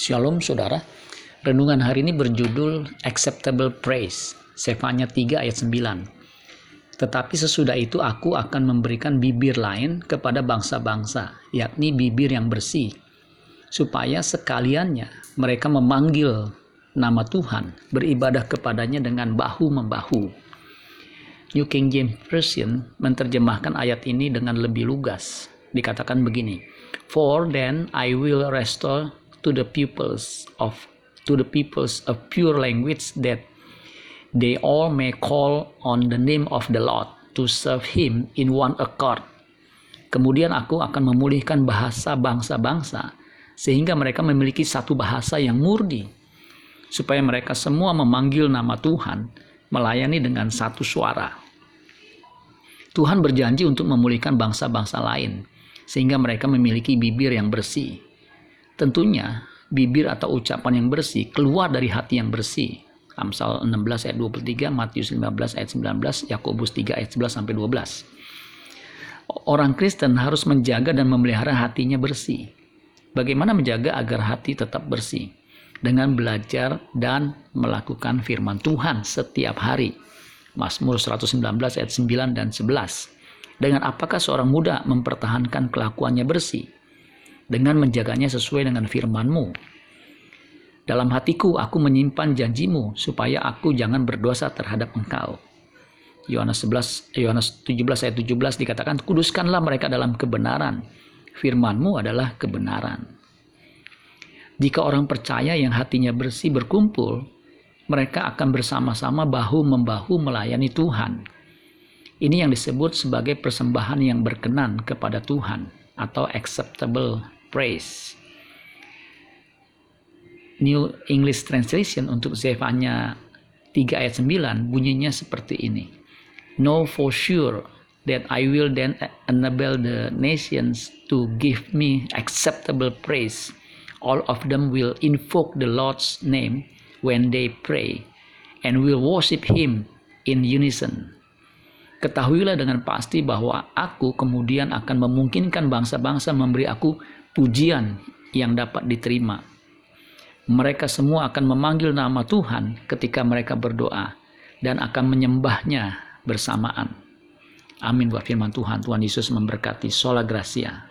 Shalom saudara. Renungan hari ini berjudul Acceptable Praise. Sefanya 3 ayat 9. Tetapi sesudah itu aku akan memberikan bibir lain kepada bangsa-bangsa, yakni bibir yang bersih, supaya sekaliannya mereka memanggil nama Tuhan, beribadah kepadanya dengan bahu-membahu. New King James Version menerjemahkan ayat ini dengan lebih lugas. Dikatakan begini, For then I will restore to the peoples of to the peoples of pure language that they all may call on the name of the Lord to serve him in one accord. Kemudian aku akan memulihkan bahasa bangsa-bangsa sehingga mereka memiliki satu bahasa yang murni supaya mereka semua memanggil nama Tuhan melayani dengan satu suara. Tuhan berjanji untuk memulihkan bangsa-bangsa lain sehingga mereka memiliki bibir yang bersih Tentunya bibir atau ucapan yang bersih keluar dari hati yang bersih. Amsal 16 ayat 23, Matius 15 ayat 19, Yakobus 3 ayat 11 sampai 12. Orang Kristen harus menjaga dan memelihara hatinya bersih. Bagaimana menjaga agar hati tetap bersih? Dengan belajar dan melakukan firman Tuhan setiap hari. Mazmur 119 ayat 9 dan 11. Dengan apakah seorang muda mempertahankan kelakuannya bersih? Dengan menjaganya sesuai dengan firman-Mu. Dalam hatiku aku menyimpan janjimu supaya aku jangan berdosa terhadap engkau. Yohanes 11 Yohanes 17 ayat 17 dikatakan kuduskanlah mereka dalam kebenaran. Firman-Mu adalah kebenaran. Jika orang percaya yang hatinya bersih berkumpul, mereka akan bersama-sama bahu-membahu melayani Tuhan. Ini yang disebut sebagai persembahan yang berkenan kepada Tuhan atau acceptable praise. New English Translation untuk Zefanya 3 ayat 9 bunyinya seperti ini. Know for sure that I will then enable the nations to give me acceptable praise. All of them will invoke the Lord's name when they pray and will worship him in unison. Ketahuilah dengan pasti bahwa aku kemudian akan memungkinkan bangsa-bangsa memberi aku pujian yang dapat diterima. Mereka semua akan memanggil nama Tuhan ketika mereka berdoa dan akan menyembahnya bersamaan. Amin buat firman Tuhan. Tuhan Yesus memberkati. Sola Gracia.